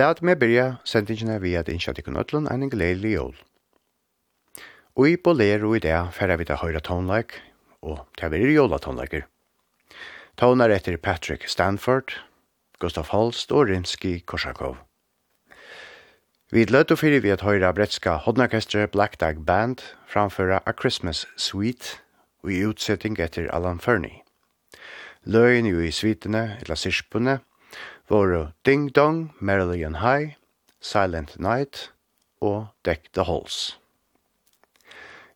Lat meg byrja sendingene vi at innkja tikkun ötlun enn en gledelig jól. Og i bolero i det færre vi til høyre tonelike, og til vi er jóla tonleiker. Tonar etter Patrick Stanford, Gustav Holst og Rimski Korsakov. Vi løtt og fyrir vi at høyre bretska hodnarkestre Black Dog Band framføra A Christmas Suite og i utsetting etter Alan Fernie. Løyen jo i svitene, eller sirspene, våre Ding Dong, Marilyn High, Silent Night og Deck the Halls.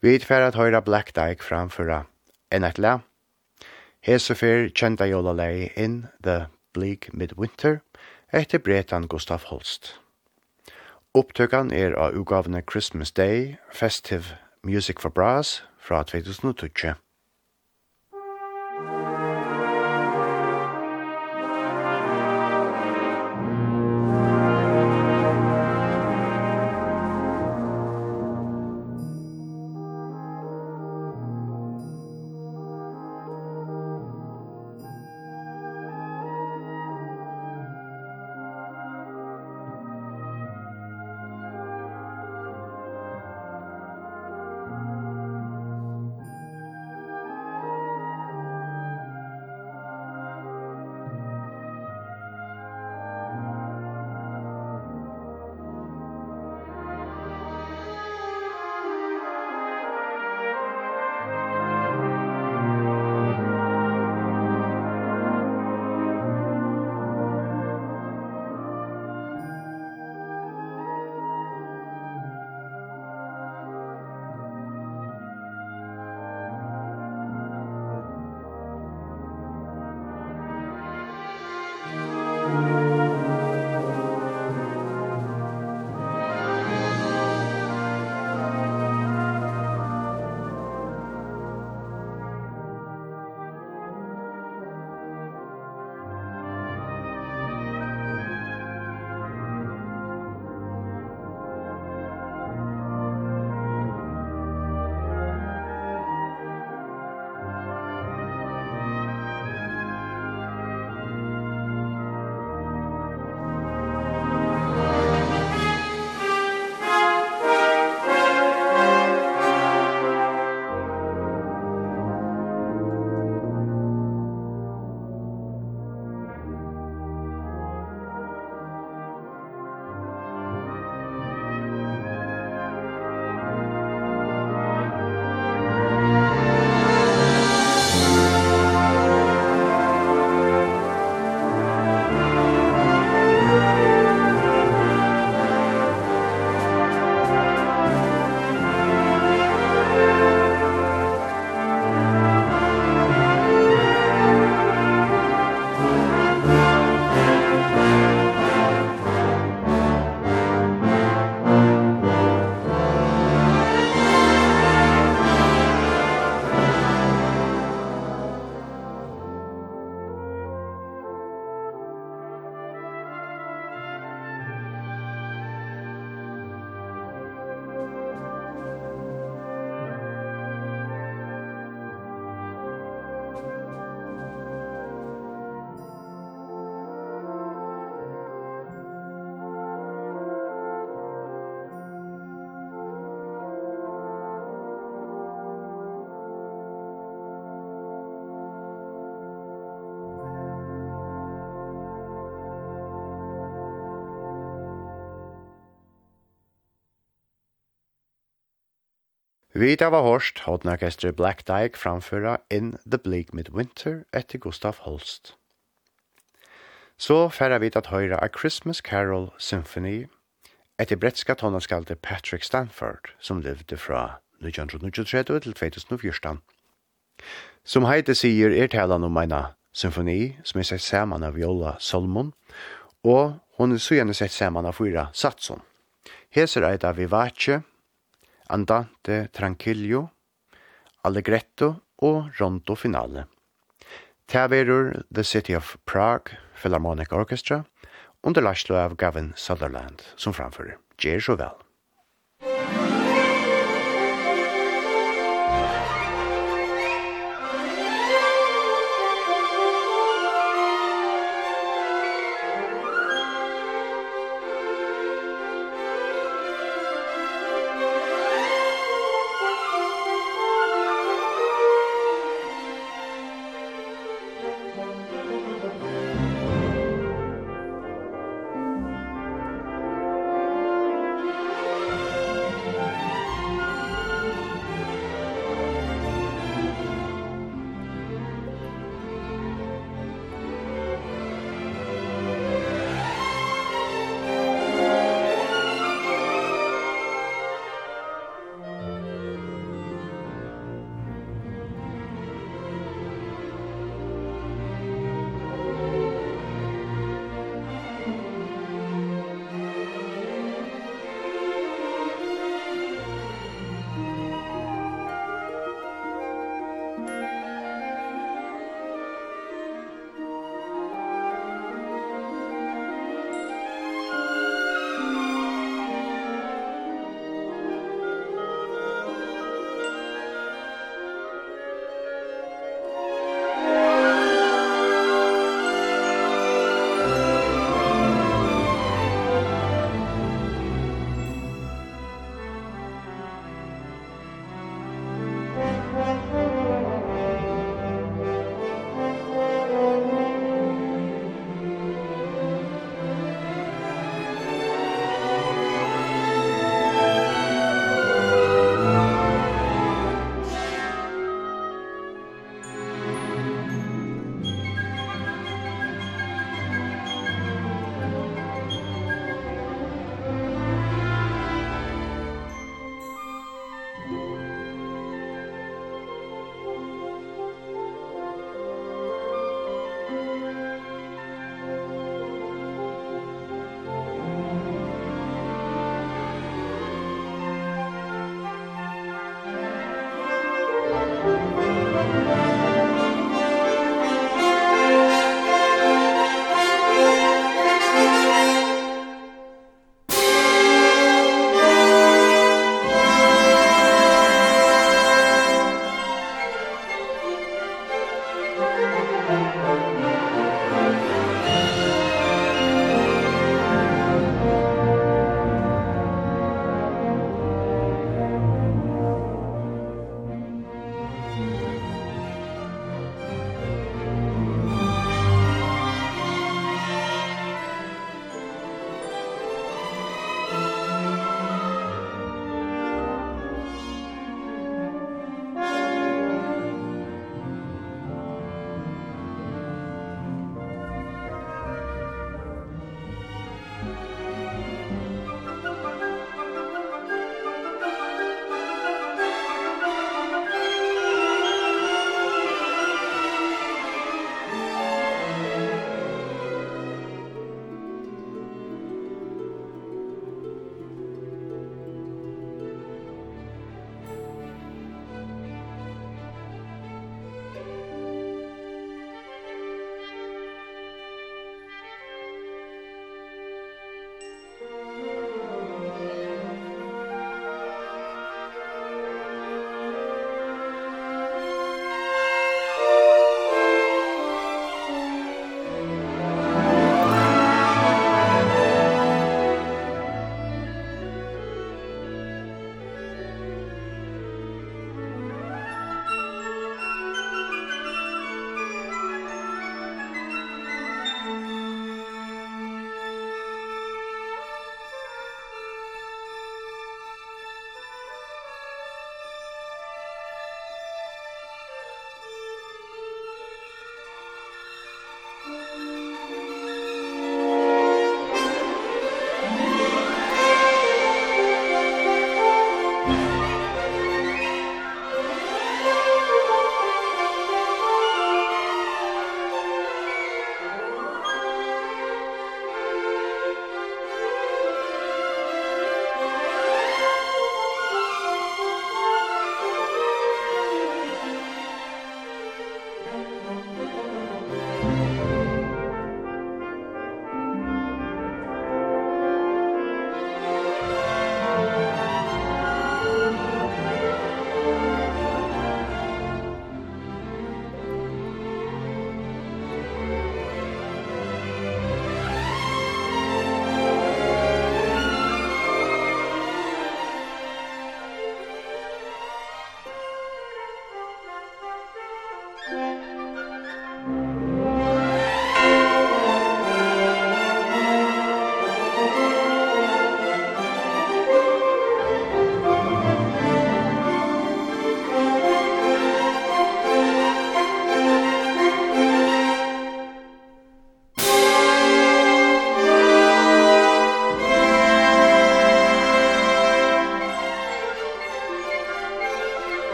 Vi tver at høyra Black Dyke framføra enn et la. Hesefer kjenta jolalei in The Bleak Midwinter etter bretan Gustav Holst. Opptøkan er av ugavne Christmas Day Festive Music for Brass fra 2012. Vita var hårst hodnarkestri Black Dyke framføra In the Bleak Midwinter etter Gustav Holst. Så færa vit at høyra A Christmas Carol Symphony etter bretska tonaskalde Patrick Stanford som levde fra 1923 til 2014. Som heite sier er talan om eina symfoni som er sett saman av Viola Solomon, og hon er så gjerne sett saman av fyra satsen. Heser eit av Vivace, Andante Tranquillo, Allegretto og Rondo Finale. Taverur, The City of Prague Philharmonic Orchestra under Lashlo av Gavin Sutherland som framfører. Gjer så vel.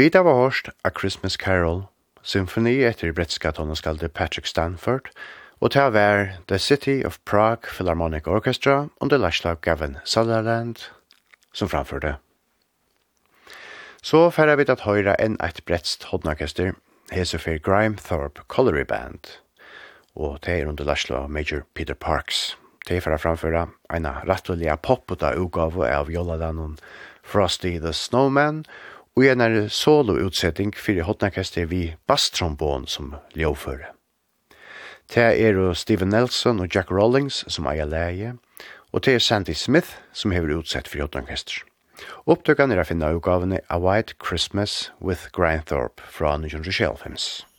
Vi da var hørst A Christmas Carol, symfoni etter bretska tonaskalde Patrick Stanford, og til var The City of Prague Philharmonic Orchestra under Lashlav Gavin Sutherland, som framførte. Så færre vi at høyre enn et bretst hodnorkester, hese Grime Grimethorpe Colliery Band, og det er under Lashlav Major Peter Parks. Det er for å framføre en rattelige poppet av utgave av Joladan Frosty the Snowman, og og en er solo-utsetting fyrir hotnakastet vi basstrombon som ljåføre. Det er Steven Nelson og Jack Rawlings som eier leie, og det er Sandy Smith som hever utsett fyrir hotnakastet. Opptøkene er å finne utgavene A White Christmas with Grindthorpe fra 1925.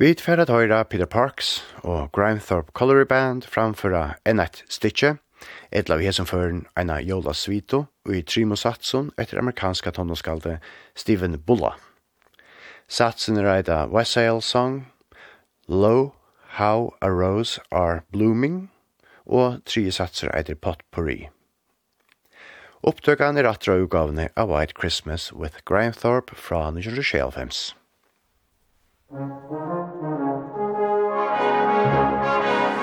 Vi at høyra Peter Parks og Grimthorpe Colliery Band framføra enn et stitje, etla vi hesum føren eina Jola Svito og i Trimo Satsun etter amerikanska tonåskalde Steven Bulla. Satsun er eida Westsale Song, Low, How a Rose Are Blooming og tri satser etter Potpourri. Opptøkene er atra utgavene av White Christmas with Grimthorpe fra 1925. Thank you.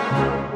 Musik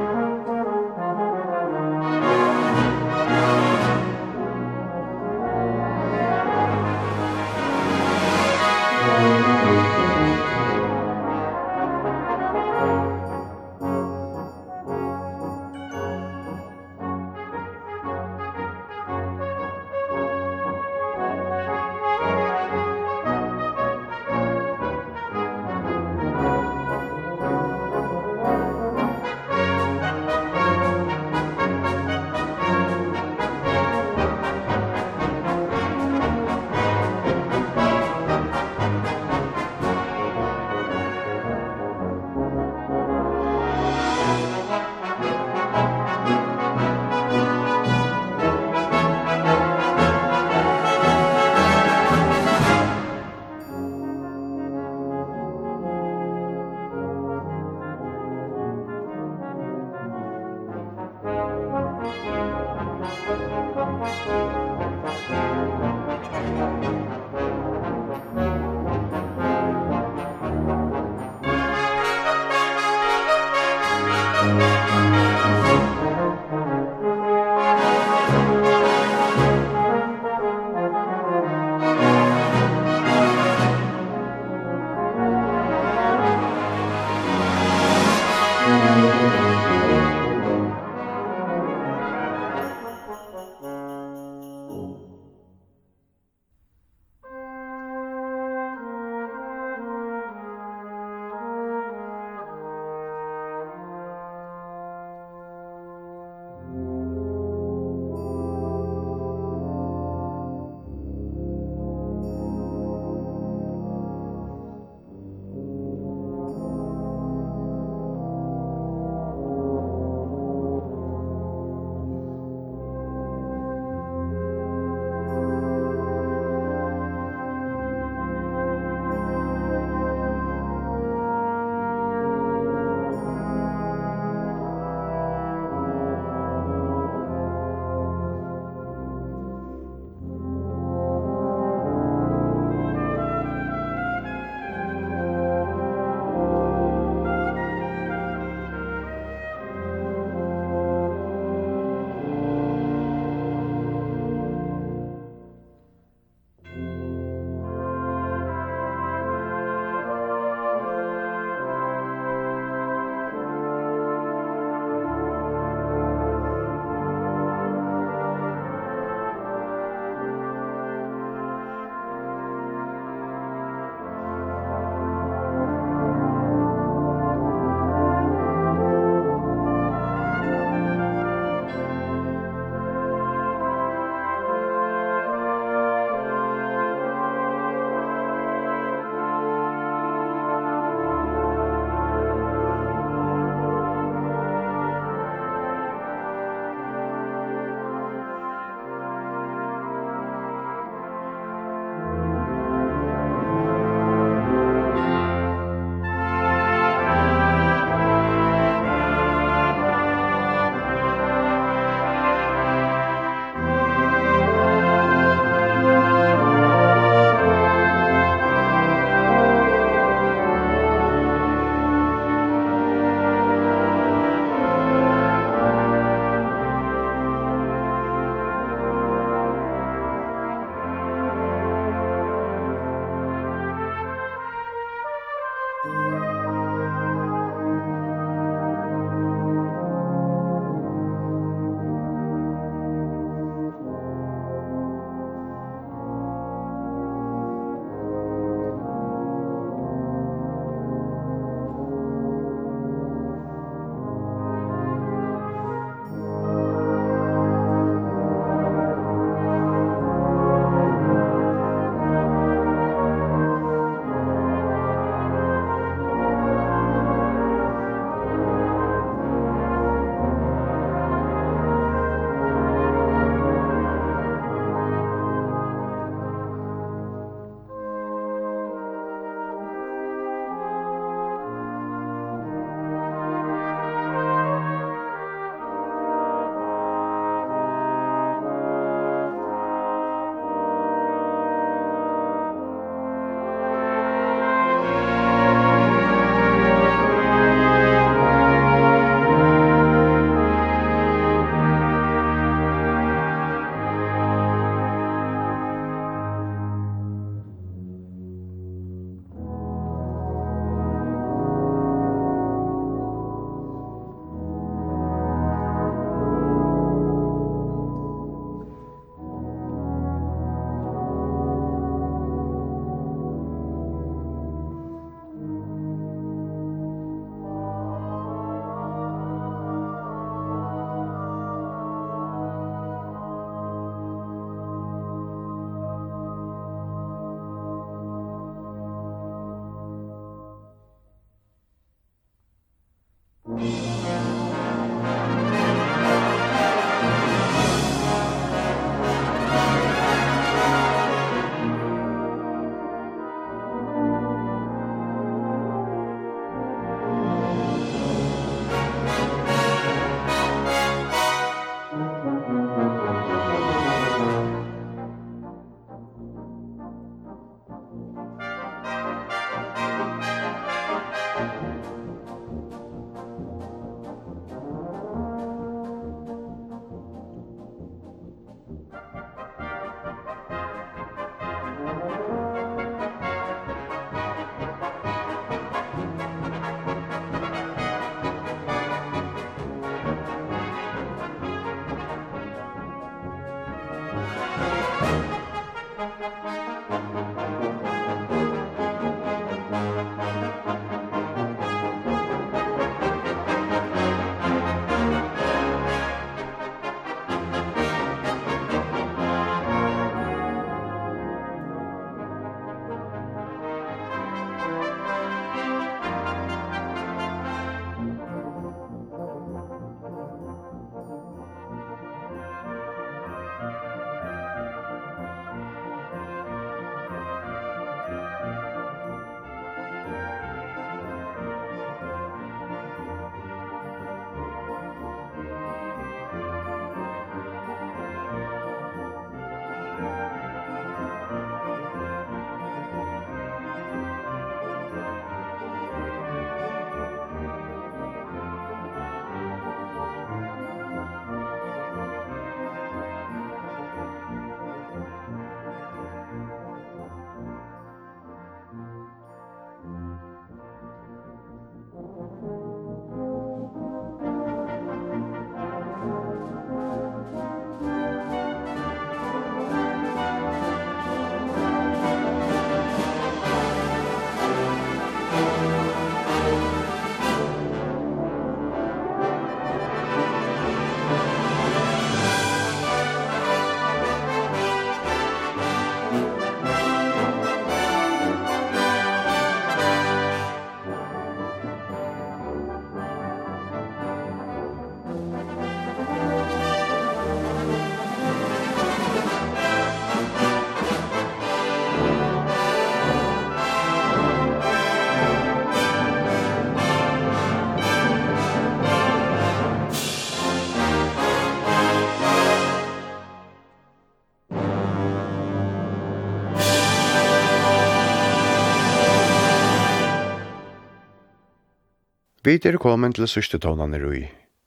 Vi er kommet til sørste tonene i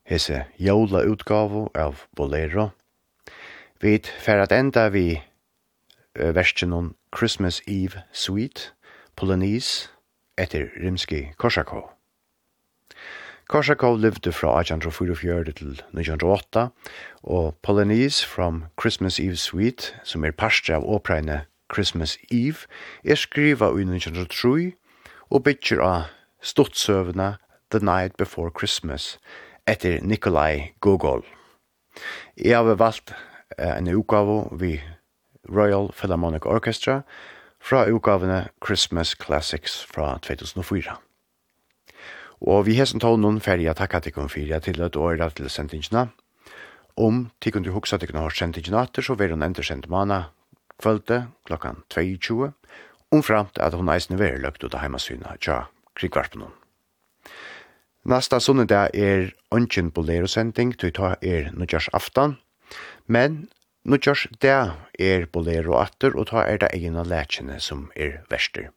hese jævla utgave av Bolero. Vi fer at enda vi versjonen Christmas Eve Suite, Polonese, etter Rimski Korsakov. Korsakov levde fra 1844 til 1908, og Polonese from Christmas Eve Suite, som er parstre av åpregne Christmas Eve, er skriva i 1903 og bytjer av stottsøvna The Night Before Christmas etter Nikolai Gogol. Jeg har valgt en utgave vi Royal Philharmonic Orchestra fra utgavene Christmas Classics fra 2004. Og vi hessen tål noen ferie at takka tikkun fyrir til at år til sendingina. Om tikkun du hugsa tikkun har sendingina etter, så vil hun enda sendt mana kvölde klokkan 22, omframt at hun eisne vil løgt ut av heimasyna tja krigvarpunnen. Nasta sunnedag er ongen bolero-sending, til ta er nødgjørs aftan, men nødgjørs dag er bolero atter, og ta er det egna lætjene som er verster.